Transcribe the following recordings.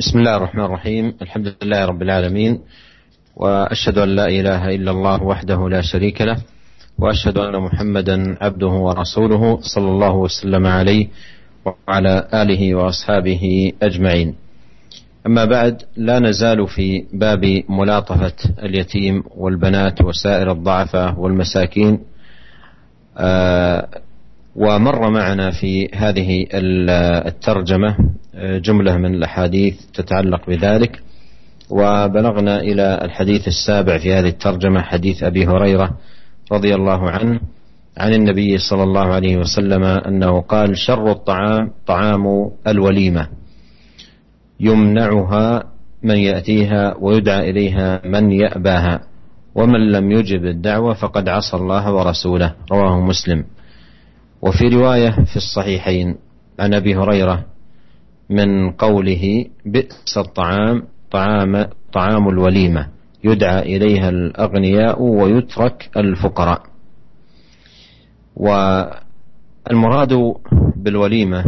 بسم الله الرحمن الرحيم. الحمد لله رب العالمين. وأشهد أن لا إله إلا الله وحده لا شريك له. وأشهد أن محمدا عبده ورسوله صلى الله وسلم عليه وعلى آله وأصحابه أجمعين. أما بعد لا نزال في باب ملاطفة اليتيم والبنات وسائر الضعفاء والمساكين. آه، ومر معنا في هذه الترجمة جملة من الأحاديث تتعلق بذلك. وبلغنا إلى الحديث السابع في هذه الترجمة حديث أبي هريرة رضي الله عنه عن النبي صلى الله عليه وسلم أنه قال شر الطعام طعام الوليمة. يمنعها من يأتيها ويدعى إليها من يأباها ومن لم يجب الدعوة فقد عصى الله ورسوله. رواه مسلم. وفي رواية في الصحيحين عن أبي هريرة من قوله بئس الطعام طعام طعام الوليمة يدعى إليها الأغنياء ويترك الفقراء. والمراد بالوليمة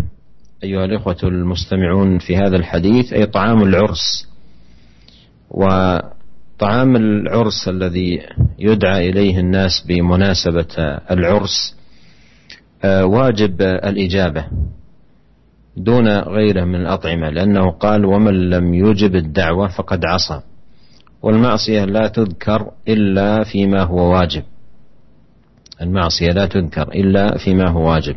أيها الإخوة المستمعون في هذا الحديث أي طعام العرس. وطعام العرس الذي يدعى إليه الناس بمناسبة العرس واجب الإجابة دون غيره من الأطعمة لأنه قال ومن لم يجب الدعوة فقد عصى. والمعصية لا تذكر إلا فيما هو واجب. المعصية لا تذكر إلا فيما هو واجب.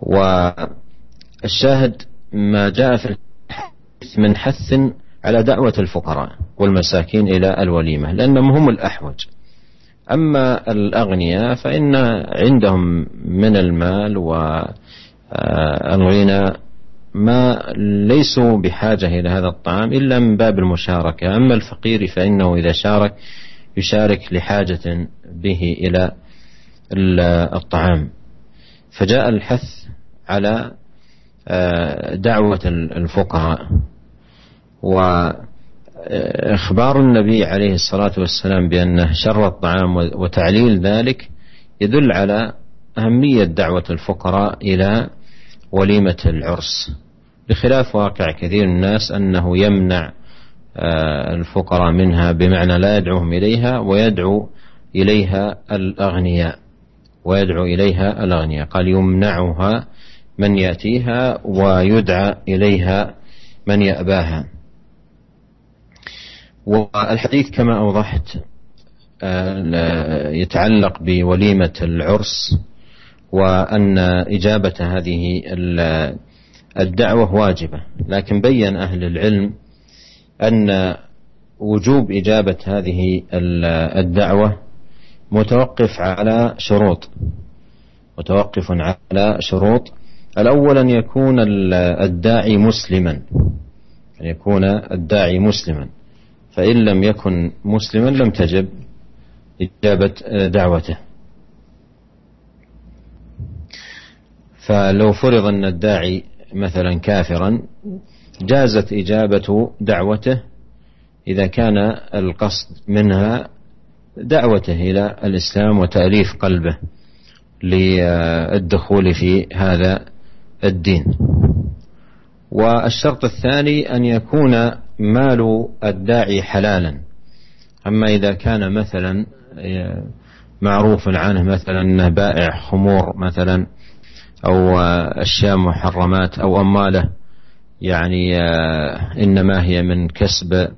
والشاهد ما جاء في الحديث من حث على دعوة الفقراء والمساكين إلى الوليمة لأنهم هم الأحوج. أما الأغنياء فإن عندهم من المال و آه، ما ليسوا بحاجة إلى هذا الطعام إلا من باب المشاركة. أما الفقير فإنه إذا شارك يشارك لحاجة به إلى الطعام. فجاء الحث على آه، دعوة الفقراء وإخبار النبي عليه الصلاة والسلام بأنه شر الطعام وتعليل ذلك يدل على أهمية دعوة الفقراء إلى وليمة العرس. بخلاف واقع كثير من الناس أنه يمنع آه، الفقراء منها بمعنى لا يدعوهم إليها ويدعو إليها الأغنياء ويدعو إليها الأغنياء. قال يمنعها من يأتيها ويدعى إليها من يأباها. والحديث كما أوضحت آه، يتعلق بوليمة العرس وأن إجابة هذه الدعوة واجبة. لكن بين أهل العلم أن وجوب إجابة هذه الدعوة متوقف على شروط. متوقف على شروط. الأول أن يكون الداعي مسلما. أن يكون الداعي مسلما. فإن لم يكن مسلما لم تجب إجابة دعوته. فلو فرض أن الداعي مثلا كافرا جازت إجابة دعوته إذا كان القصد منها دعوته إلى الإسلام وتأليف قلبه للدخول في هذا الدين. والشرط الثاني أن يكون مال الداعي حلالا. أما إذا كان مثلا معروف عنه مثلا أنه بائع خمور مثلا أو أشياء محرمات أو أموالة يعني آه، إنما هي من كسب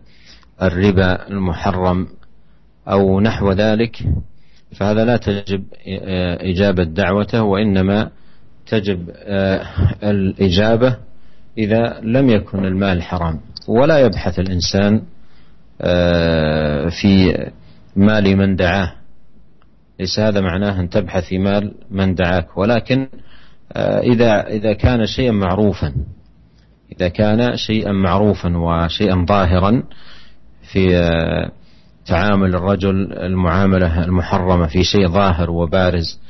الربا المحرم أو نحو ذلك فهذا لا تجب آه، إجابة دعوته وإنما تجب آه، الإجابة إذا لم يكن المال حرام. ولا يبحث الإنسان في مال من دعاه. ليس هذا معناه أن تبحث في مال من دعاك. ولكن آه، إذا إذا كان شيئا معروفا إذا كان شيئا معروفا وشيئا ظاهرا في آه، تعامل الرجل المعاملة المحرمة في شيء ظاهر وبارز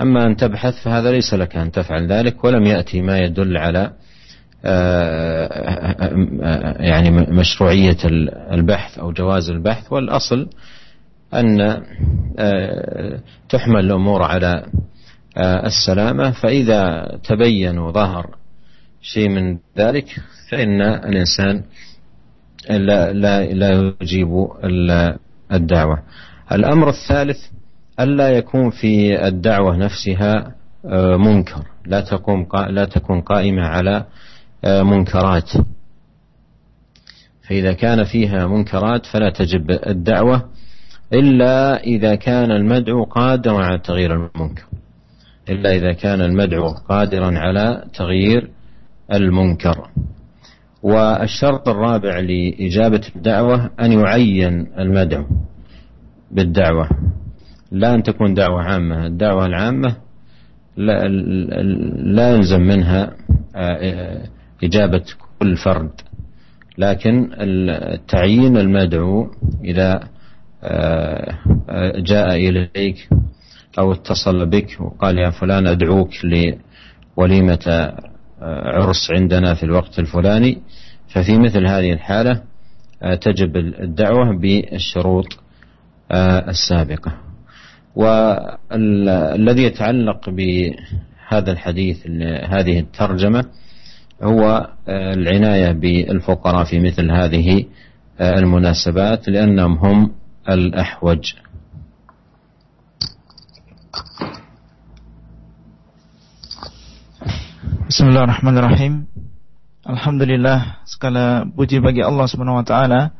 أما أن تبحث فهذا ليس لك أن تفعل ذلك ولم يأتي ما يدل على آه، يعني مشروعية البحث أو جواز البحث والأصل أن تحمل الأمور على آه، السلامة فإذا تبين وظهر شيء من ذلك فإن الإنسان لا لا لا يجيب الدعوة. الأمر الثالث ألا يكون في الدعوة نفسها آه، منكر لا تقوم لا تكون قائمة على آه، منكرات. فإذا كان فيها منكرات فلا تجب الدعوة إلا إذا كان المدعو قادرا على تغيير المنكر. إلا إذا كان المدعو قادرا على تغيير المنكر. والشرط الرابع لإجابة الدعوة أن يعين المدعو بالدعوة. لا أن تكون دعوة عامة. الدعوة العامة لا, لا يلزم منها آه، إجابة كل فرد. لكن التعيين المدعو إذا آه، جاء إليك أو اتصل بك وقال يا فلان أدعوك لوليمة آه، عرس عندنا في الوقت الفلاني ففي مثل هذه الحالة تجب الدعوة بالشروط السابقة. والذي يتعلق بهذا الحديث هذه الترجمة هو العناية بالفقراء في مثل هذه المناسبات لأنهم هم الأحوج Bismillahirrahmanirrahim. Alhamdulillah segala puji bagi Allah Subhanahu wa taala,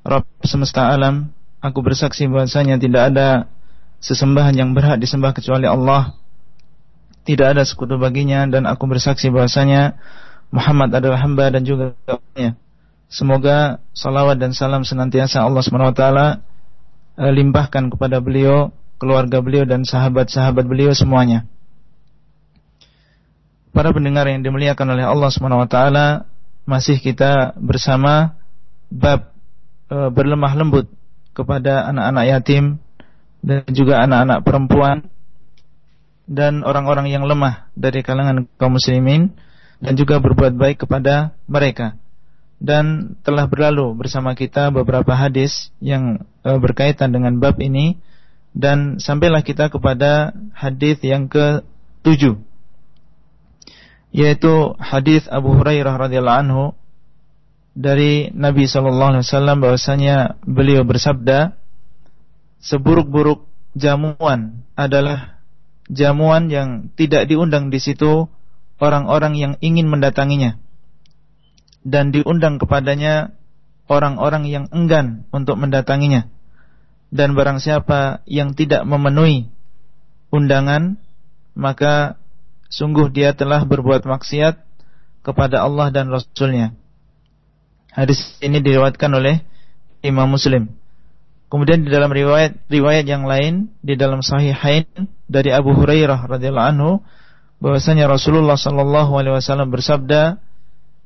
Rabb semesta alam. Aku bersaksi bahwasanya tidak ada sesembahan yang berhak disembah kecuali Allah. Tidak ada sekutu baginya dan aku bersaksi bahwasanya Muhammad adalah hamba dan juga kaumnya. Semoga salawat dan salam senantiasa Allah SWT eh, limpahkan kepada beliau, keluarga beliau dan sahabat-sahabat beliau semuanya. Para pendengar yang dimuliakan oleh Allah SWT, masih kita bersama bab e, berlemah lembut kepada anak-anak yatim dan juga anak-anak perempuan dan orang-orang yang lemah dari kalangan kaum muslimin dan juga berbuat baik kepada mereka. Dan telah berlalu bersama kita beberapa hadis yang e, berkaitan dengan bab ini dan sampailah kita kepada hadis yang ke-7 yaitu hadis Abu Hurairah radhiyallahu anhu dari Nabi sallallahu alaihi wasallam bahwasanya beliau bersabda seburuk-buruk jamuan adalah jamuan yang tidak diundang di situ orang-orang yang ingin mendatanginya. Dan diundang kepadanya orang-orang yang enggan untuk mendatanginya. Dan barang siapa yang tidak memenuhi undangan maka sungguh dia telah berbuat maksiat kepada Allah dan Rasulnya. Hadis ini diriwayatkan oleh Imam Muslim. Kemudian di dalam riwayat riwayat yang lain di dalam Sahihain dari Abu Hurairah radhiyallahu anhu bahwasanya Rasulullah sallallahu alaihi wasallam bersabda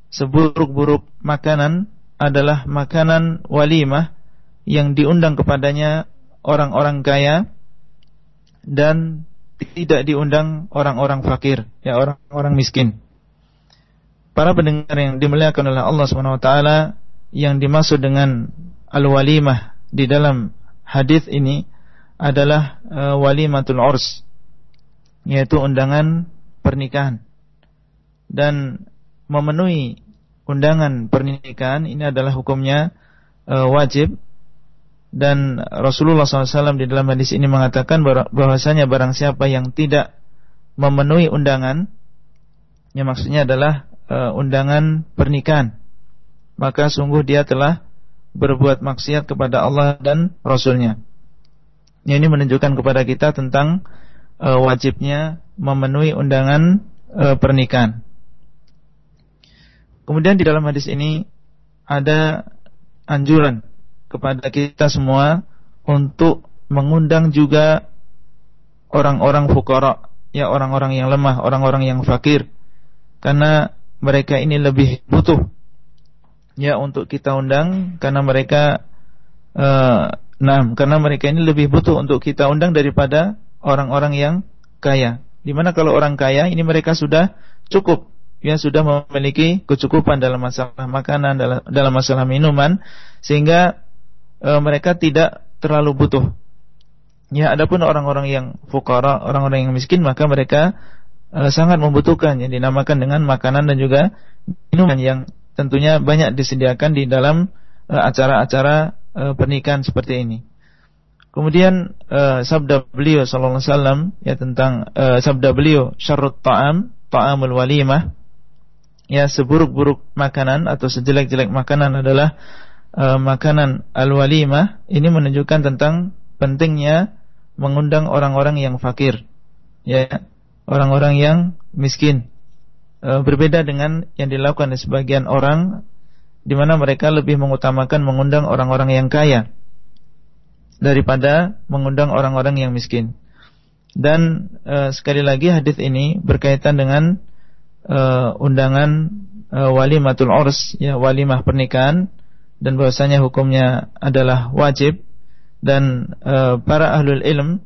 seburuk-buruk makanan adalah makanan walimah yang diundang kepadanya orang-orang kaya dan tidak diundang orang-orang fakir, ya orang-orang miskin. Para pendengar yang dimuliakan oleh Allah Subhanahu wa taala yang dimaksud dengan al-walimah di dalam hadis ini adalah uh, walimatul urs yaitu undangan pernikahan dan memenuhi undangan pernikahan ini adalah hukumnya uh, wajib dan Rasulullah SAW di dalam hadis ini mengatakan bahwasanya barang siapa yang tidak memenuhi undangan yang maksudnya adalah uh, undangan pernikahan maka sungguh dia telah berbuat maksiat kepada Allah dan Rasulnya. Ini menunjukkan kepada kita tentang e, wajibnya memenuhi undangan e, pernikahan. Kemudian di dalam hadis ini ada anjuran kepada kita semua untuk mengundang juga orang-orang fukara, ya orang-orang yang lemah, orang-orang yang fakir. Karena mereka ini lebih butuh ya untuk kita undang karena mereka uh, nah karena mereka ini lebih butuh untuk kita undang daripada orang-orang yang kaya. Di mana kalau orang kaya ini mereka sudah cukup ya sudah memiliki kecukupan dalam masalah makanan dalam, dalam masalah minuman sehingga uh, mereka tidak terlalu butuh. Ya, adapun orang-orang yang fukara, orang-orang yang miskin maka mereka uh, sangat membutuhkan yang dinamakan dengan makanan dan juga minuman yang tentunya banyak disediakan di dalam acara-acara uh, uh, pernikahan seperti ini. Kemudian uh, sabda beliau sallallahu alaihi wasallam ya tentang uh, sabda beliau syarrut ta'am ta'amul walimah ya seburuk-buruk makanan atau sejelek-jelek makanan adalah uh, makanan al-walimah ini menunjukkan tentang pentingnya mengundang orang-orang yang fakir ya orang-orang yang miskin. Uh, berbeda dengan yang dilakukan oleh sebagian orang di mana mereka lebih mengutamakan mengundang orang-orang yang kaya daripada mengundang orang-orang yang miskin. Dan e, sekali lagi hadis ini berkaitan dengan e, undangan e, walimatul urs ya walimah pernikahan dan bahwasanya hukumnya adalah wajib dan e, para ahlul ilm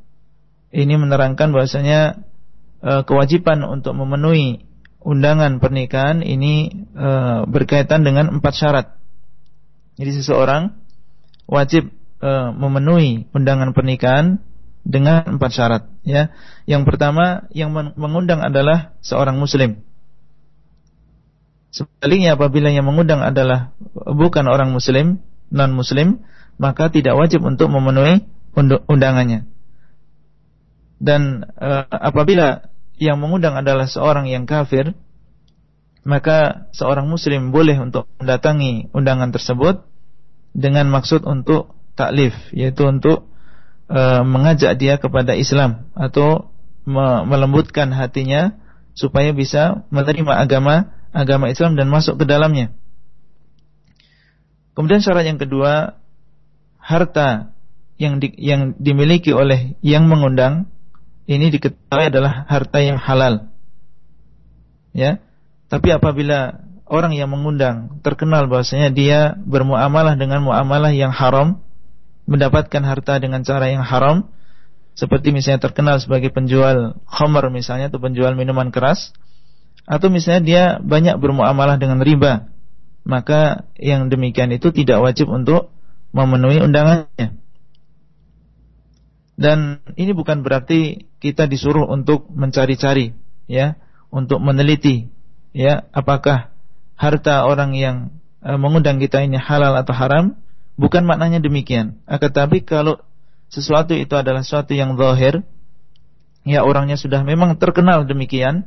ini menerangkan bahwasanya e, kewajiban untuk memenuhi undangan pernikahan ini e, berkaitan dengan empat syarat. Jadi seseorang wajib e, memenuhi undangan pernikahan dengan empat syarat ya. Yang pertama yang mengundang adalah seorang muslim. Sebaliknya apabila yang mengundang adalah bukan orang muslim, non muslim, maka tidak wajib untuk memenuhi undangannya. Dan e, apabila yang mengundang adalah seorang yang kafir, maka seorang muslim boleh untuk mendatangi undangan tersebut dengan maksud untuk taklif yaitu untuk e, mengajak dia kepada Islam atau me melembutkan hatinya supaya bisa menerima agama agama Islam dan masuk ke dalamnya. Kemudian syarat yang kedua, harta yang di, yang dimiliki oleh yang mengundang ini diketahui adalah harta yang halal. Ya. Tapi apabila orang yang mengundang terkenal bahwasanya dia bermuamalah dengan muamalah yang haram, mendapatkan harta dengan cara yang haram seperti misalnya terkenal sebagai penjual khamr misalnya atau penjual minuman keras atau misalnya dia banyak bermuamalah dengan riba maka yang demikian itu tidak wajib untuk memenuhi undangannya. Dan ini bukan berarti kita disuruh untuk mencari-cari ya untuk meneliti ya apakah harta orang yang eh, mengundang kita ini halal atau haram Bukan maknanya demikian. Akan tapi kalau sesuatu itu adalah sesuatu yang zahir, ya orangnya sudah memang terkenal demikian,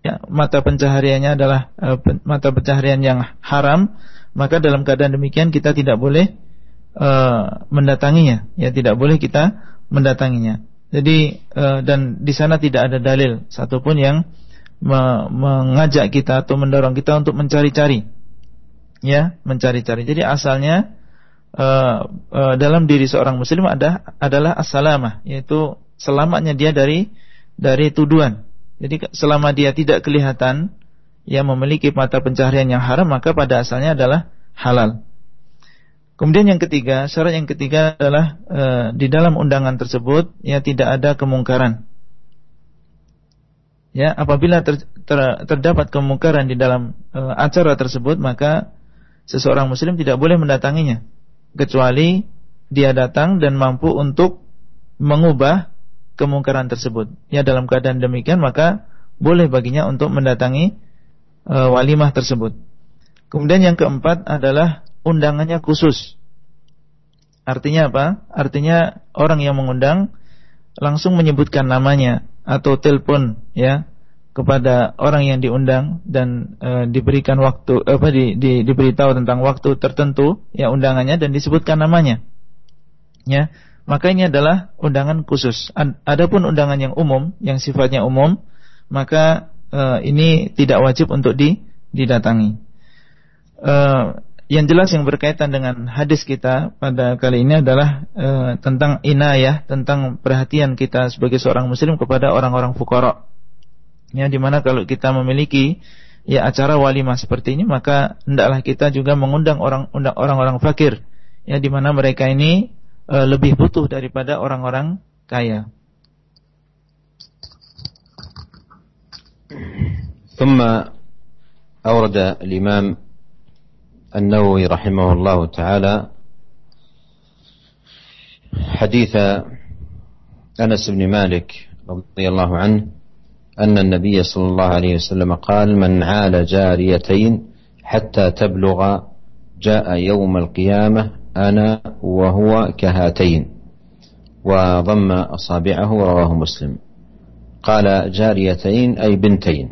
ya, mata pencahariannya adalah uh, mata pencaharian yang haram, maka dalam keadaan demikian kita tidak boleh uh, mendatanginya, ya tidak boleh kita mendatanginya. Jadi uh, dan di sana tidak ada dalil satupun yang me mengajak kita atau mendorong kita untuk mencari-cari, ya mencari-cari. Jadi asalnya uh, uh, dalam diri seorang muslim ada adalah as-salamah yaitu selamatnya dia dari dari tuduhan. Jadi selama dia tidak kelihatan yang memiliki mata pencaharian yang haram maka pada asalnya adalah halal. Kemudian yang ketiga, syarat yang ketiga adalah e, di dalam undangan tersebut ya tidak ada kemungkaran. Ya, apabila ter, ter, terdapat kemungkaran di dalam e, acara tersebut maka seseorang muslim tidak boleh mendatanginya kecuali dia datang dan mampu untuk mengubah kemungkaran tersebut. Ya dalam keadaan demikian maka boleh baginya untuk mendatangi e, walimah tersebut. Kemudian yang keempat adalah undangannya khusus. Artinya apa? Artinya orang yang mengundang langsung menyebutkan namanya atau telepon ya kepada orang yang diundang dan e, diberikan waktu apa di, di, diberitahu tentang waktu tertentu ya undangannya dan disebutkan namanya. Ya maka ini adalah undangan khusus. Adapun undangan yang umum yang sifatnya umum maka e, ini tidak wajib untuk di, didatangi. E, yang jelas yang berkaitan dengan hadis kita pada kali ini adalah e, tentang inayah tentang perhatian kita sebagai seorang muslim kepada orang-orang fukara ya dimana kalau kita memiliki ya acara walimah seperti ini maka hendaklah kita juga mengundang orang orang-orang fakir ya dimana mereka ini e, lebih butuh daripada orang-orang kaya. ثم أورد الإمام النووي رحمه الله تعالى حديث أنس بن مالك رضي الله عنه أن النبي صلى الله عليه وسلم قال من عال جاريتين حتى تبلغ جاء يوم القيامة أنا وهو كهاتين. وضم أصابعه رواه مسلم. قال جاريتين أي بنتين.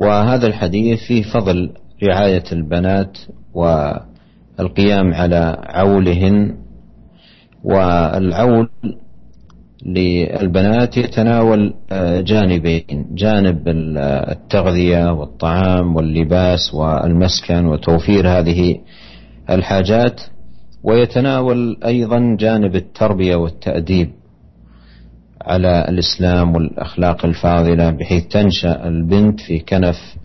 وهذا الحديث فيه فضل رعاية البنات والقيام على عولهن والعول للبنات يتناول آه، جانبين جانب التغذية والطعام واللباس والمسكن وتوفير هذه الحاجات ويتناول أيضا جانب التربية والتأديب على الإسلام والأخلاق الفاضلة بحيث تنشأ البنت في كنف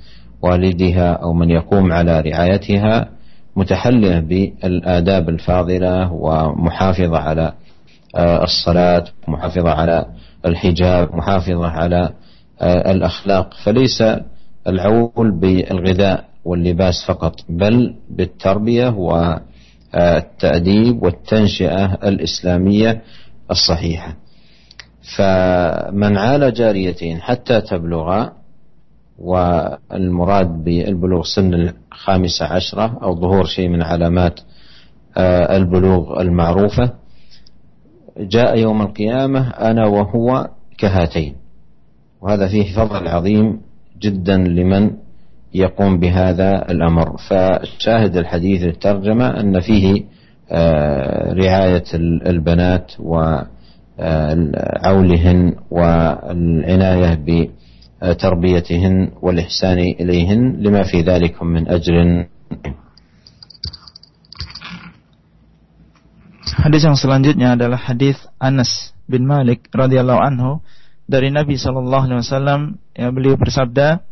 والدها أو من يقوم على رعايتها متحلية بالآداب الفاضلة ومحافظة على آه، الصلاة محافظة على الحجاب محافظة على آه، الأخلاق. فليس العول بالغذاء واللباس فقط بل بالتربية والتأديب والتنشئة الإسلامية الصحيحة. فمن عال جاريتين حتى تبلغا والمراد بالبلوغ سن الخامسة عشرة أو ظهور شيء من علامات آه، البلوغ المعروفة جاء يوم القيامة أنا وهو كهاتين. وهذا فيه فضل عظيم جدا لمن يقوم بهذا الأمر. فشاهد الحديث الترجمة أن فيه آه، رعاية البنات وعولهن والعناية بتربيتهن والإحسان إليهن لما في ذلك من أجر Hadis yang selanjutnya adalah hadis Anas bin Malik radhiyallahu anhu. Dari Nabi sallallahu alaihi wasallam yang beliau bersabda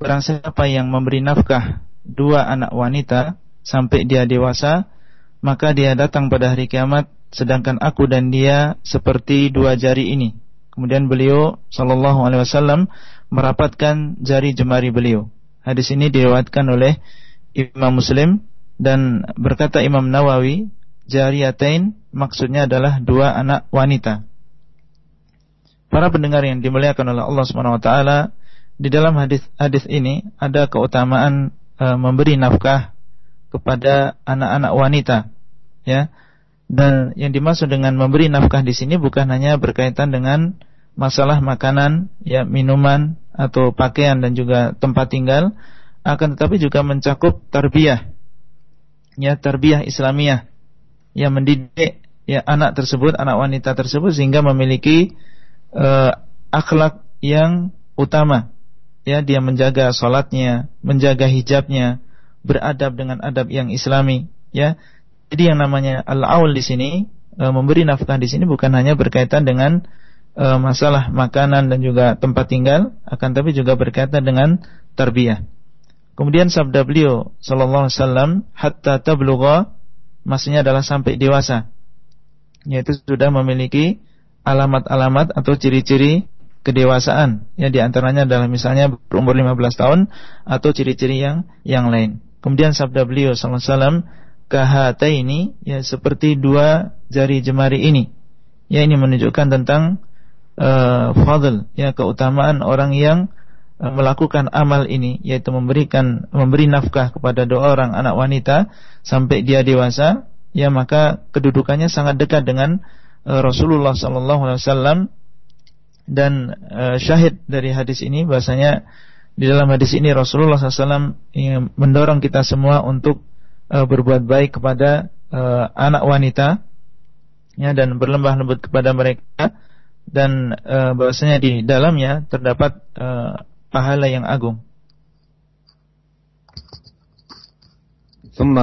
barang siapa yang memberi nafkah dua anak wanita sampai dia dewasa maka dia datang pada hari kiamat sedangkan aku dan dia seperti dua jari ini. Kemudian beliau sallallahu alaihi wasallam merapatkan jari jemari beliau. Hadis ini diriwayatkan oleh Imam Muslim dan berkata Imam Nawawi jariyatain maksudnya adalah dua anak wanita. Para pendengar yang dimuliakan oleh Allah Subhanahu wa taala, di dalam hadis hadis ini ada keutamaan e, memberi nafkah kepada anak-anak wanita, ya. Dan yang dimaksud dengan memberi nafkah di sini bukan hanya berkaitan dengan masalah makanan, ya, minuman atau pakaian dan juga tempat tinggal, akan tetapi juga mencakup tarbiyah. Ya, tarbiyah Islamiyah yang mendidik ya anak tersebut, anak wanita tersebut sehingga memiliki uh, akhlak yang utama. Ya, dia menjaga salatnya, menjaga hijabnya, beradab dengan adab yang islami, ya. Jadi yang namanya al-aul di sini uh, memberi nafkah di sini bukan hanya berkaitan dengan uh, masalah makanan dan juga tempat tinggal, akan tapi juga berkaitan dengan tarbiyah. Kemudian sabda beliau sallallahu alaihi wasallam hatta tablugha maksudnya adalah sampai dewasa. Yaitu sudah memiliki alamat-alamat atau ciri-ciri kedewasaan. Yang di antaranya adalah misalnya berumur 15 tahun atau ciri-ciri yang yang lain. Kemudian sabda beliau kahata ini ya seperti dua jari jemari ini. Ya ini menunjukkan tentang uh, fadl ya keutamaan orang yang melakukan amal ini yaitu memberikan memberi nafkah kepada dua orang anak wanita sampai dia dewasa ya maka kedudukannya sangat dekat dengan uh, Rasulullah sallallahu alaihi wasallam. Dan uh, syahid dari hadis ini bahasanya di dalam hadis ini Rasulullah SAW mendorong kita semua untuk uh, berbuat baik kepada uh, anak wanita ya dan berlembah lembut kepada mereka. Dan uh, bahwasanya di dalamnya terdapat uh, pahala yang agung. ثم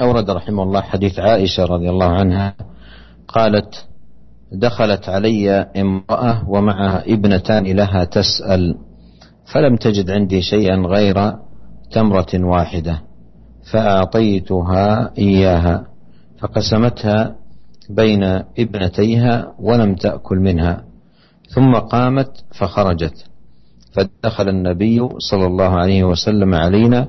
أورد رحمه الله حديث عائشة رضي الله عنها قالت دخلت علي امرأة ومعها ابنتان لها تسأل فلم تجد عندي شيئا غير تمرة واحدة فأعطيتها إياها فقسمتها بين ابنتيها ولم تأكل منها ثم قامت فخرجت فدخل النبي صلى الله عليه وسلم علينا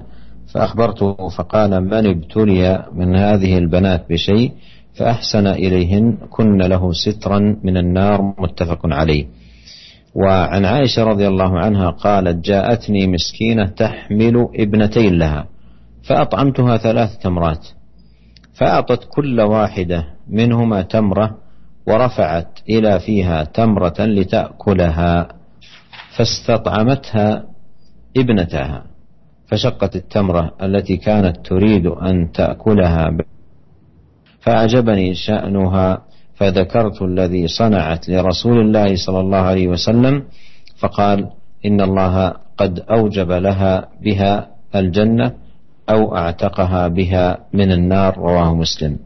فأخبرته فقال من ابتلي من هذه البنات بشيء فأحسن إليهن كن له سترا من النار متفق عليه. وعن عائشة رضي الله عنها قالت جاءتني مسكينة تحمل ابنتين لها فأطعمتها ثلاث تمرات فأعطت كل واحدة منهما تمرة ورفعت إلى فيها تمرة لتأكلها. فاستطعمتها ابنتها فشقت التمرة التي كانت تريد أن تأكلها. فأعجبني شأنها فذكرت الذي صنعت لرسول الله صلى الله عليه وسلم فقال إن الله قد أوجب لها بها الجنة أو أعتقها بها من النار. رواه مسلم.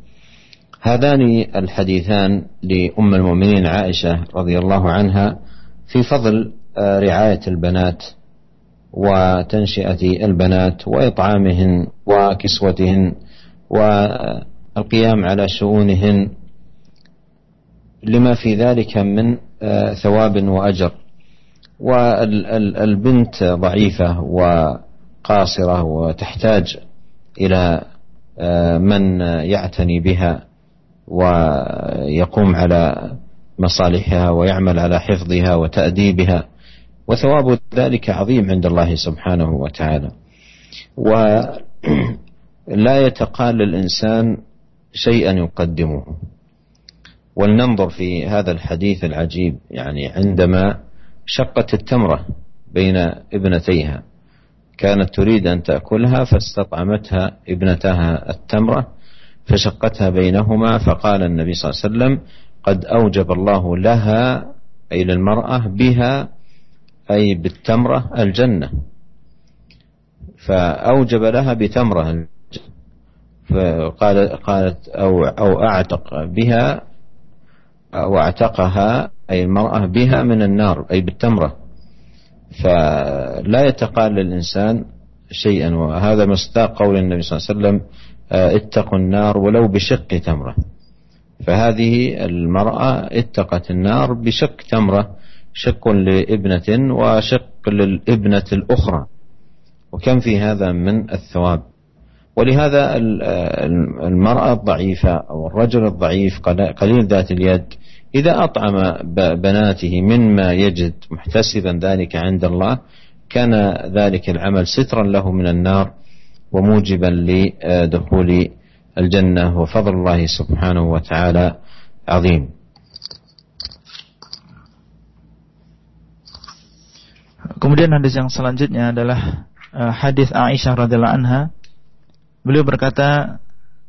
هذان الحديثان لأم المؤمنين عائشة رضي الله عنها في فضل رعاية البنات وتنشئة البنات وإطعامهن وكسوتهن والقيام على شؤونهن لما في ذلك من آه، ثواب وأجر. والبنت ضعيفة وقاصرة وتحتاج إلى آه، من يعتني بها ويقوم على مصالحها ويعمل على حفظها وتأديبها. وثواب ذلك عظيم عند الله سبحانه وتعالى. ولا يتقال الإنسان شيئا يقدمه. ولننظر في هذا الحديث العجيب يعني عندما شقت التمرة بين ابنتيها كانت تريد أن تأكلها فاستطعمتها ابنتها التمرة فشقتها بينهما فقال النبي صلى الله عليه وسلم قد أوجب الله لها أي للمرأة بها أي بالتمرة الجنة. فأوجب لها بتمرة فقال قالت أو أو أعتق بها أو أعتقها أي المرأة بها من النار أي بالتمرة. فلا يتقال للإنسان شيئا وهذا مصداق قول النبي صلى الله عليه وسلم آه، اتقوا النار ولو بشق تمرة. فهذه المرأة اتقت النار بشق تمرة. شق لابنة وشق للابنة الأخرى. وكم في هذا من الثواب؟ ولهذا المرأة الضعيفة أو الرجل الضعيف قليل ذات اليد إذا أطعم بناته مما يجد محتسبا ذلك عند الله كان ذلك العمل سترا له من النار وموجبا لدخول الجنة وفضل الله سبحانه وتعالى عظيم. Kemudian hadis yang selanjutnya adalah uh, hadis Aisyah radhiallahu anha. Beliau berkata,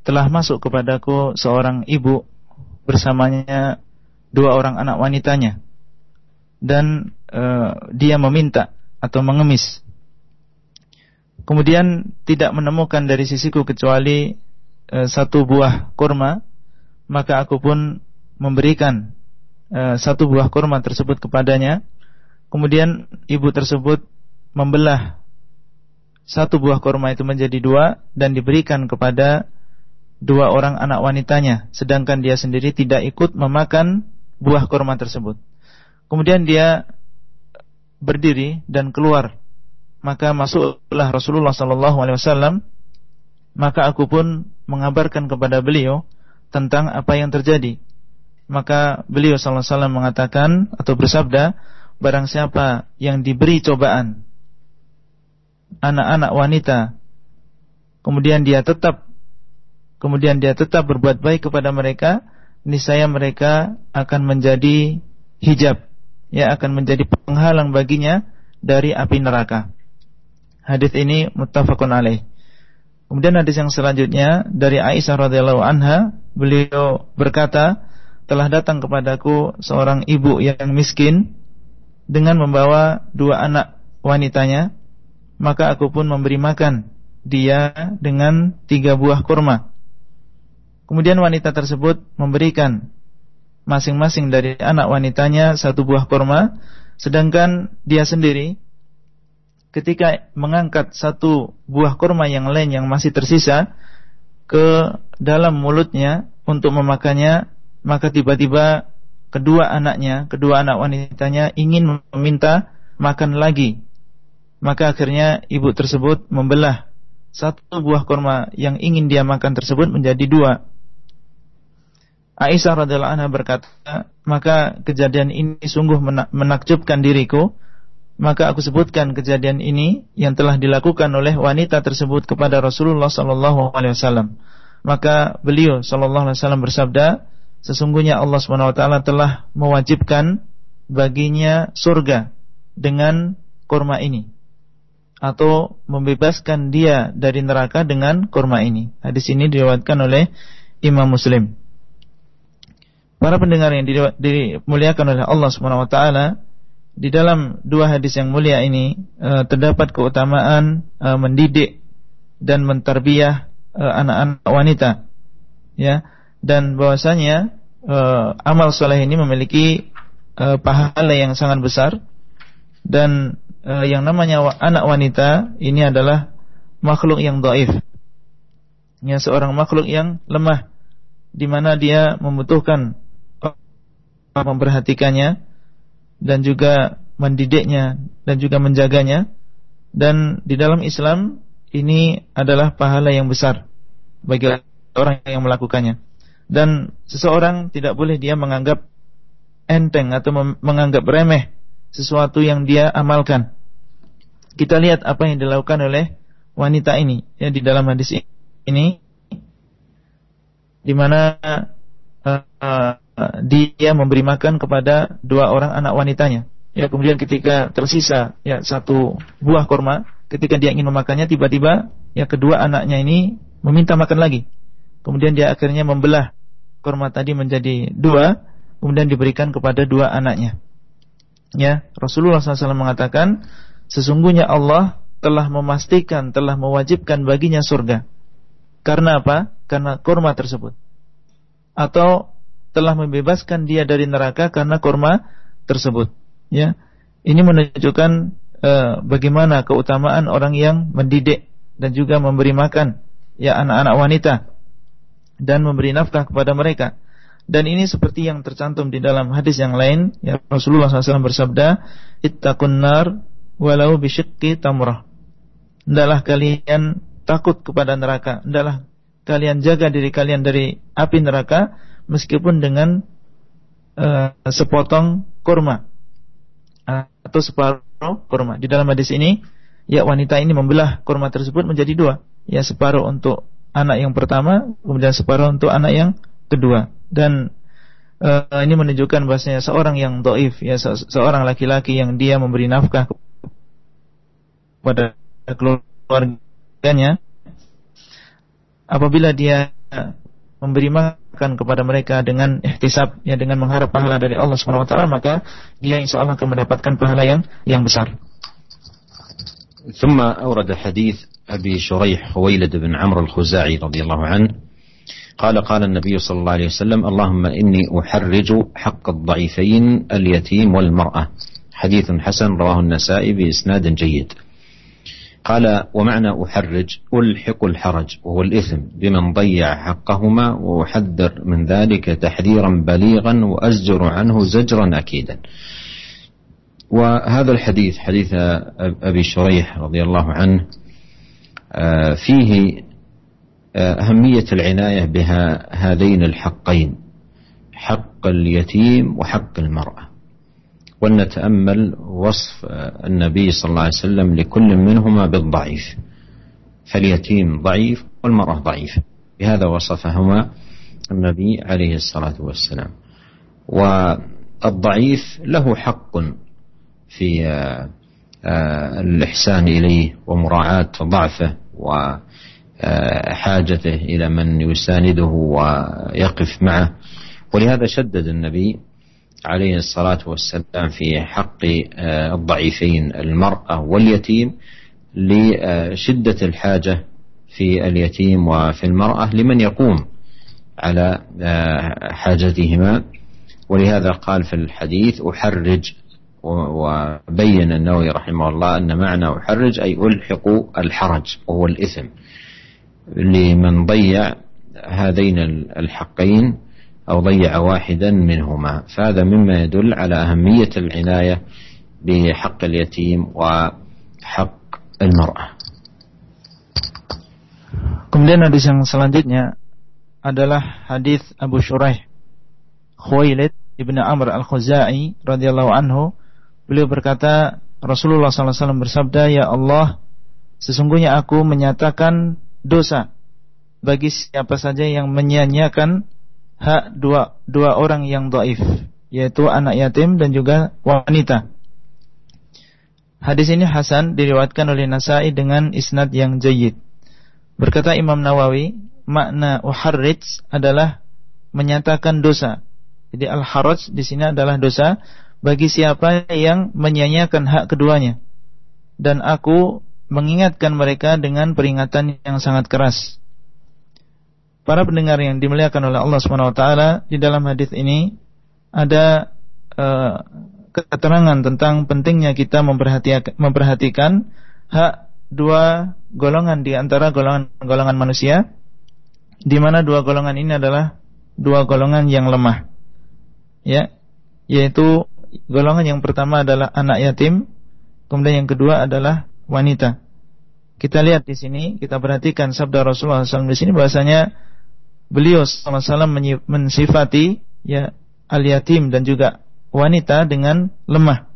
telah masuk kepadaku seorang ibu bersamanya dua orang anak wanitanya dan uh, dia meminta atau mengemis kemudian tidak menemukan dari sisiku kecuali e, satu buah kurma, maka aku pun memberikan e, satu buah kurma tersebut kepadanya. Kemudian ibu tersebut membelah satu buah kurma itu menjadi dua dan diberikan kepada dua orang anak wanitanya, sedangkan dia sendiri tidak ikut memakan buah kurma tersebut. Kemudian dia berdiri dan keluar. Maka masuklah Rasulullah sallallahu alaihi wasallam. Maka aku pun mengabarkan kepada beliau tentang apa yang terjadi. Maka beliau sallallahu alaihi wasallam mengatakan atau bersabda barang siapa yang diberi cobaan anak-anak wanita kemudian dia tetap kemudian dia tetap berbuat baik kepada mereka niscaya mereka akan menjadi hijab ya akan menjadi penghalang baginya dari api neraka Hadis ini muttafaqun alaih. Kemudian hadis yang selanjutnya dari Aisyah radhiyallahu anha, beliau berkata, telah datang kepadaku seorang ibu yang miskin dengan membawa dua anak wanitanya, maka aku pun memberi makan dia dengan tiga buah kurma. Kemudian wanita tersebut memberikan masing-masing dari anak wanitanya satu buah kurma, sedangkan dia sendiri ketika mengangkat satu buah kurma yang lain yang masih tersisa ke dalam mulutnya untuk memakannya, maka tiba-tiba kedua anaknya, kedua anak wanitanya ingin meminta makan lagi. Maka akhirnya ibu tersebut membelah satu buah kurma yang ingin dia makan tersebut menjadi dua. Aisyah radhiallahu anha berkata, maka kejadian ini sungguh menakjubkan diriku. Maka aku sebutkan kejadian ini yang telah dilakukan oleh wanita tersebut kepada Rasulullah sallallahu alaihi wasallam. Maka beliau sallallahu alaihi wasallam bersabda, sesungguhnya Allah taala telah mewajibkan baginya surga dengan kurma ini atau membebaskan dia dari neraka dengan kurma ini. Hadis ini diriwayatkan oleh Imam Muslim. Para pendengar yang dimuliakan oleh Allah taala, di dalam dua hadis yang mulia ini uh, terdapat keutamaan uh, mendidik dan mentarbiyah uh, anak-anak wanita. Ya, dan bahwasanya uh, amal soleh ini memiliki uh, pahala yang sangat besar. Dan uh, yang namanya anak wanita ini adalah makhluk yang doif. Ya, seorang makhluk yang lemah di mana dia membutuhkan memperhatikannya dan juga mendidiknya dan juga menjaganya. Dan di dalam Islam ini adalah pahala yang besar bagi orang yang melakukannya dan seseorang tidak boleh dia menganggap enteng atau menganggap remeh sesuatu yang dia amalkan kita lihat apa yang dilakukan oleh wanita ini ya di dalam hadis ini di mana uh, uh, dia memberi makan kepada dua orang anak wanitanya. Ya, kemudian ketika tersisa ya satu buah korma, ketika dia ingin memakannya tiba-tiba ya kedua anaknya ini meminta makan lagi. Kemudian dia akhirnya membelah korma tadi menjadi dua, kemudian diberikan kepada dua anaknya. Ya, Rasulullah SAW mengatakan, sesungguhnya Allah telah memastikan, telah mewajibkan baginya surga. Karena apa? Karena korma tersebut. Atau telah membebaskan dia dari neraka karena kurma tersebut. Ya, ini menunjukkan uh, bagaimana keutamaan orang yang mendidik dan juga memberi makan ya anak-anak wanita dan memberi nafkah kepada mereka. Dan ini seperti yang tercantum di dalam hadis yang lain, ya Rasulullah SAW bersabda, "Ittaqun nar walau bisyikki tamrah." Hendaklah kalian takut kepada neraka, hendaklah kalian jaga diri kalian dari api neraka meskipun dengan uh, sepotong kurma atau separuh kurma. Di dalam hadis ini, ya wanita ini membelah kurma tersebut menjadi dua, ya separuh untuk anak yang pertama, kemudian separuh untuk anak yang kedua. Dan uh, ini menunjukkan bahasanya seorang yang doif, ya se seorang laki-laki yang dia memberi nafkah kepada keluarganya, apabila dia memberi makan kepada mereka dengan ihtisab ya dengan mengharap pahala dari Allah Subhanahu wa taala maka dia insyaallah akan mendapatkan pahala yang yang besar. ثم أورد حديث أبي شريح خويلد بن عمرو الخزاعي رضي الله عنه. قال قال النبي صلى الله عليه وسلم اللهم إني أحرج حق الضعيفين اليتيم والمرأة. حديث حسن رواه النسائي بإسناد جيد. قال ومعنى أحرج ألحق الحرج وهو الإثم بمن ضيع حقهما وأحذر من ذلك تحذيرا بليغا وأزجر عنه زجرا أكيدا. وهذا الحديث حديث أبي شريح رضي الله عنه آه، فيه آه، أهمية العناية بهذين الحقين حق اليتيم وحق المرأة. ولنتأمل وصف النبي صلى الله عليه وسلم لكل منهما بالضعيف فاليتيم ضعيف والمرأة ضعيفة. بهذا وصفهما النبي عليه الصلاة والسلام. والضعيف له حق في الإحسان إليه ومراعاة ضعفه وحاجته إلى من يسانده ويقف معه. ولهذا شدد النبي عليه الصلاة والسلام في حق آه، الضعيفين المرأة واليتيم لشدة الحاجة في اليتيم وفي المرأة لمن يقوم على آه، حاجتهما. ولهذا قال في الحديث أحرج وبين النووي رحمه الله أن معنى أحرج أي ألحق الحرج وهو الإثم. لمن ضيع هذين الحقين أو ضيع واحدا منهما. فهذا مما يدل على أهمية العناية بحق اليتيم وحق المرأة. Kemudian hadis yang selanjutnya adalah hadis Abu Shuraih Khuwailid ibnu Amr al-Khuzai radhiyallahu anhu beliau berkata Rasulullah SAW bersabda ya Allah sesungguhnya aku menyatakan dosa bagi siapa saja yang menyanyiakan hak dua dua orang yang dhaif yaitu anak yatim dan juga wanita. Hadis ini hasan diriwayatkan oleh Nasai dengan isnad yang jayyid. Berkata Imam Nawawi makna uharrij adalah menyatakan dosa. Jadi al-haraj di sini adalah dosa bagi siapa yang menyanyiakan hak keduanya. Dan aku mengingatkan mereka dengan peringatan yang sangat keras. Para pendengar yang dimuliakan oleh Allah SWT di dalam hadis ini ada uh, keterangan tentang pentingnya kita memperhatikan, memperhatikan hak dua golongan di antara golongan-golongan manusia di mana dua golongan ini adalah dua golongan yang lemah ya yaitu golongan yang pertama adalah anak yatim kemudian yang kedua adalah wanita. Kita lihat di sini kita perhatikan sabda Rasulullah SAW di sini bahasanya beliau SAW mensifati ya al yatim dan juga wanita dengan lemah.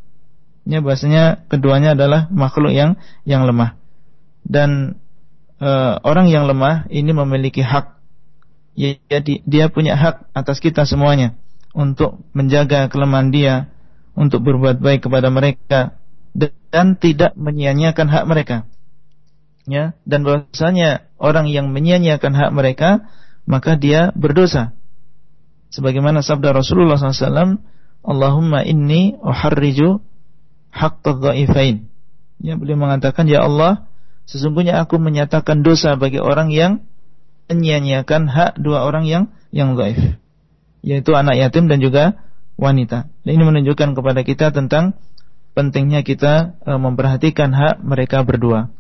Ya bahasanya keduanya adalah makhluk yang yang lemah. Dan e, orang yang lemah ini memiliki hak. Ya, dia punya hak atas kita semuanya untuk menjaga kelemahan dia, untuk berbuat baik kepada mereka dan tidak menyia-nyiakan hak mereka. Ya, dan bahwasanya orang yang menyia-nyiakan hak mereka maka dia berdosa. Sebagaimana sabda Rasulullah SAW, Allahumma inni uharriju haqqadh dhaifain. Ya, beliau mengatakan, Ya Allah, sesungguhnya aku menyatakan dosa bagi orang yang menyia-nyiakan hak dua orang yang yang dhaif yaitu anak yatim dan juga wanita. Dan ini menunjukkan kepada kita tentang pentingnya kita e, memperhatikan hak mereka berdua.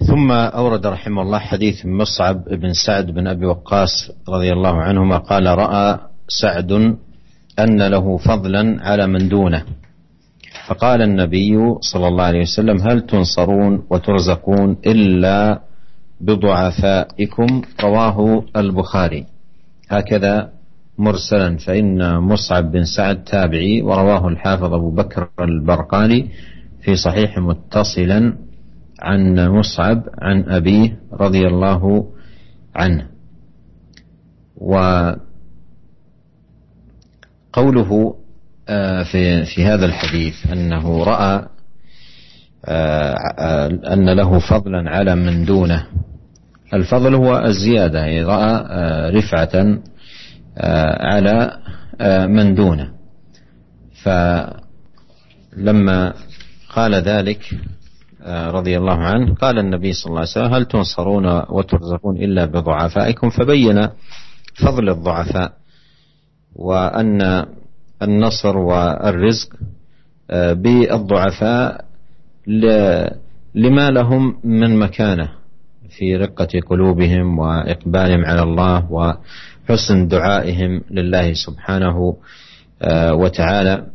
ثم أورد رحمه الله حديث مصعب بن سعد بن أبي وقاص رضي الله عنهما قال رأى سعد أن له فضلا على من دونه فقال النبي صلى الله عليه وسلم هل تنصرون وترزقون إلا بضعفائكم رواه البخاري هكذا مرسلا فإن مصعب بن سعد تابعي ورواه الحافظ أبو بكر البرقاني في صحيح متصلا عن مصعب عن أبيه رضي الله عنه. وقوله آه، في في هذا الحديث أنه رأى آه، أن له فضلا على من دونه. الفضل هو الزيادة يعني رأى آه، رفعة آه، على من دونه. فلما قال ذلك رضي الله عنه قال النبي صلى الله عليه وسلم هل تنصرون وترزقون إلا بضعفائكم؟ فبين فضل الضعفاء وأن النصر والرزق بالضعفاء لما لهم من مكانة في رقة قلوبهم وإقبالهم على الله وحسن دعائهم لله سبحانه آه، وتعالى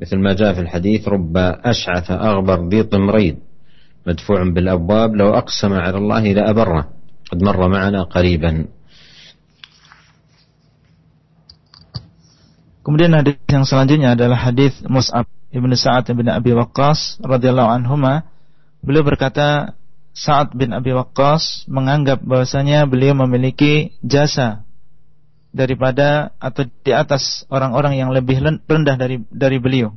مثل ما جاء في الحديث رب أشعث أغبر ذي طمرين مدفوع بالأبواب لو أقسم على الله لأبره قد مر معنا قريبا Kemudian hadis yang selanjutnya adalah hadis Mus'ab Ibnu Sa'ad bin Abi Waqqas radhiyallahu anhuma beliau berkata Sa'ad bin Abi Waqqas menganggap bahwasanya beliau memiliki jasa daripada atau di atas orang-orang yang lebih rendah dari dari beliau.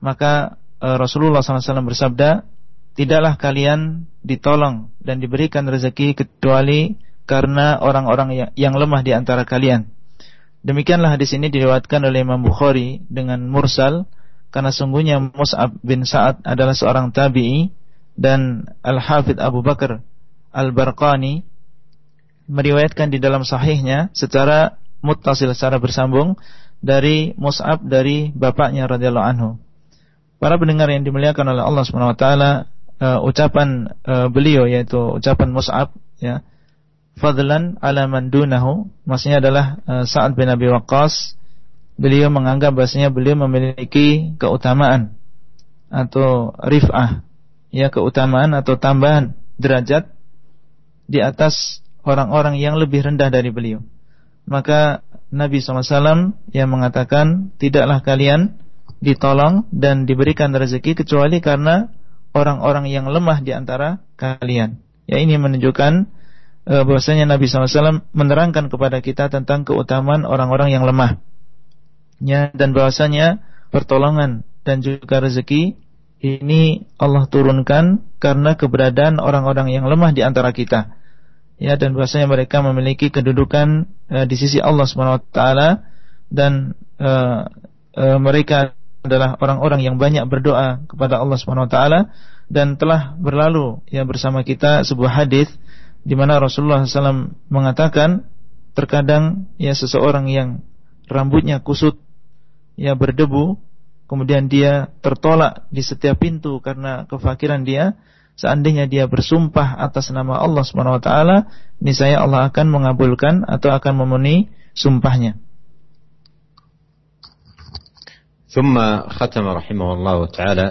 Maka e, Rasulullah SAW bersabda, tidaklah kalian ditolong dan diberikan rezeki kecuali karena orang-orang yang, yang lemah di antara kalian. Demikianlah hadis ini diriwayatkan oleh Imam Bukhari dengan mursal karena sungguhnya Mus'ab bin Sa'ad adalah seorang tabi'i dan Al-Hafidh Abu Bakar Al-Barqani meriwayatkan di dalam sahihnya secara muttasil secara bersambung dari Mus'ab dari bapaknya radhiyallahu anhu. Para pendengar yang dimuliakan oleh Allah Subhanahu wa taala uh, ucapan uh, beliau yaitu ucapan Mus'ab ya fadlan ala man dunahu maksudnya adalah uh, Sa'ad bin Abi Waqqas beliau menganggap bahasanya beliau memiliki keutamaan atau rif'ah ya keutamaan atau tambahan derajat di atas orang-orang yang lebih rendah dari beliau. Maka Nabi SAW yang mengatakan tidaklah kalian ditolong dan diberikan rezeki kecuali karena orang-orang yang lemah di antara kalian. Ya ini menunjukkan e, bahwasanya Nabi SAW menerangkan kepada kita tentang keutamaan orang-orang yang lemah. Ya dan bahwasanya pertolongan dan juga rezeki ini Allah turunkan karena keberadaan orang-orang yang lemah di antara kita ya dan bahwasanya mereka memiliki kedudukan uh, di sisi Allah swt dan uh, uh, mereka adalah orang-orang yang banyak berdoa kepada Allah swt dan telah berlalu ya bersama kita sebuah hadis di mana Rasulullah SAW mengatakan terkadang ya seseorang yang rambutnya kusut ya berdebu kemudian dia tertolak di setiap pintu karena kefakiran dia seandainya dia bersumpah atas nama Allah Subhanahu wa taala, niscaya Allah akan mengabulkan atau akan memenuhi sumpahnya. ثم ختم رحمه الله تعالى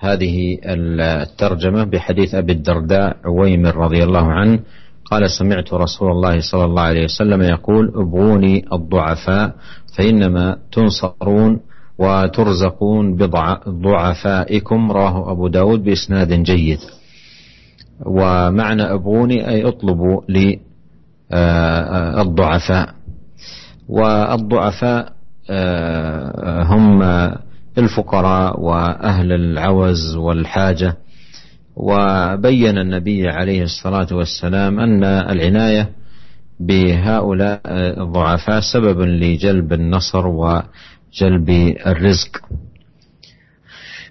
هذه الترجمة بحديث أبي الدرداء عويمر رضي الله عنه قال سمعت رسول الله صلى الله عليه وسلم يقول ابغوني الضعفاء فإنما تنصرون وترزقون بضعفائكم رواه أبو داود بإسناد جيد. ومعنى أبوني أي اطلبوا للضعفاء آه، والضعفاء آه، هم الفقراء وأهل العوز والحاجة. وبين النبي عليه الصلاة والسلام أن العناية بهؤلاء الضعفاء سبب لجلب النصر جلب الرزق.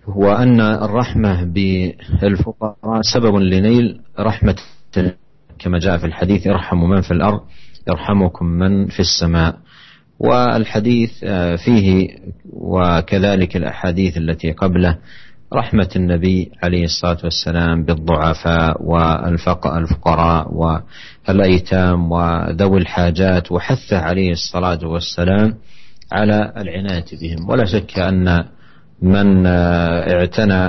وأن الرحمة بالفقراء سبب لنيل رحمة كما جاء في الحديث ارحموا من في الأرض يرحمكم من في السماء. والحديث آه، فيه وكذلك الأحاديث التي قبله رحمة النبي عليه الصلاة والسلام بالضعفاء والفقراء والأيتام وذوي الحاجات وحثه عليه الصلاة والسلام. على العناية بهم. ولا شك أن من اعتنى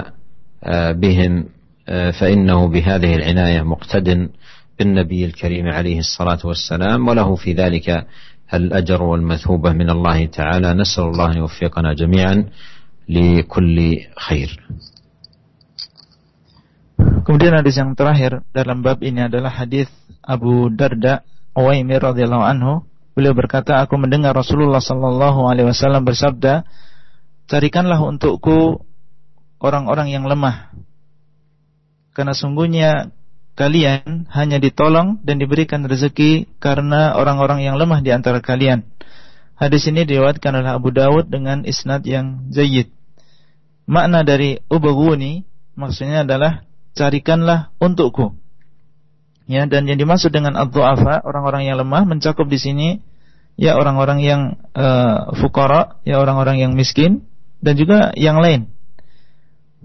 بهم فإنه بهذه العناية مقتد بالنبي الكريم عليه الصلاة والسلام وله في ذلك الأجر والمثوبة من الله تعالى. نسأل الله أن يوفقنا جميعا لكل خير. Kemudian hadis yang terakhir dalam bab ini adalah hadis Abu Darda Uwaimir radhiyallahu anhu. Beliau berkata, aku mendengar Rasulullah sallallahu alaihi wasallam bersabda, "Carikanlah untukku orang-orang yang lemah. Karena sungguhnya kalian hanya ditolong dan diberikan rezeki karena orang-orang yang lemah di antara kalian." Hadis ini diriwayatkan oleh Abu Dawud dengan isnad yang jayyid. Makna dari ubaguni maksudnya adalah carikanlah untukku. Ya, dan yang dimaksud dengan ad-du'afa, orang-orang yang lemah mencakup di sini ya orang-orang yang uh, fukara, ya orang-orang yang miskin dan juga yang lain.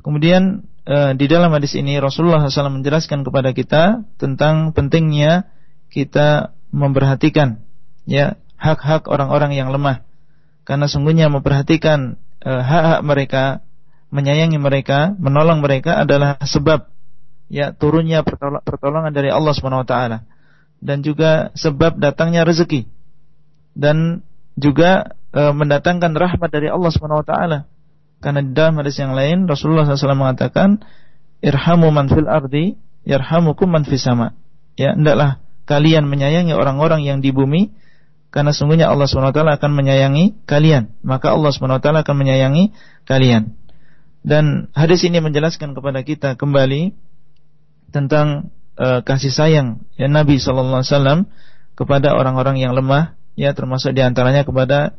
Kemudian uh, di dalam hadis ini Rasulullah SAW menjelaskan kepada kita tentang pentingnya kita memperhatikan ya hak-hak orang-orang yang lemah. Karena sungguhnya memperhatikan eh, hak-hak uh, mereka, menyayangi mereka, menolong mereka adalah sebab ya turunnya pertolongan dari Allah Subhanahu wa taala dan juga sebab datangnya rezeki dan juga e, mendatangkan rahmat dari Allah Subhanahu wa taala. Karena di dalam hadis yang lain Rasulullah SAW mengatakan irhamu man fil ardi yarhamukum man fis sama. Ya, hendaklah kalian menyayangi orang-orang yang di bumi karena sungguhnya Allah Subhanahu wa taala akan menyayangi kalian, maka Allah Subhanahu wa taala akan menyayangi kalian. Dan hadis ini menjelaskan kepada kita kembali tentang uh, kasih sayang ya Nabi sallallahu alaihi wasallam kepada orang-orang yang lemah ya termasuk di antaranya kepada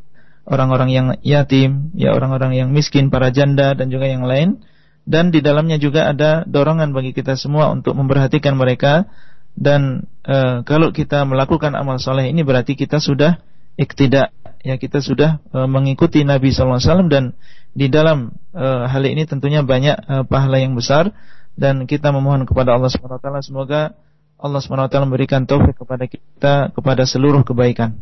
orang-orang yang yatim ya orang-orang yang miskin para janda dan juga yang lain. Dan di dalamnya juga ada dorongan bagi kita semua untuk memperhatikan mereka. Dan e, kalau kita melakukan amal soleh ini berarti kita sudah iktidak ya kita sudah e, mengikuti Nabi SAW dan di dalam e, hal ini tentunya banyak e, pahala yang besar dan kita memohon kepada Allah Subhanahu wa taala semoga Allah Subhanahu wa taala memberikan taufik kepada kita kepada seluruh kebaikan.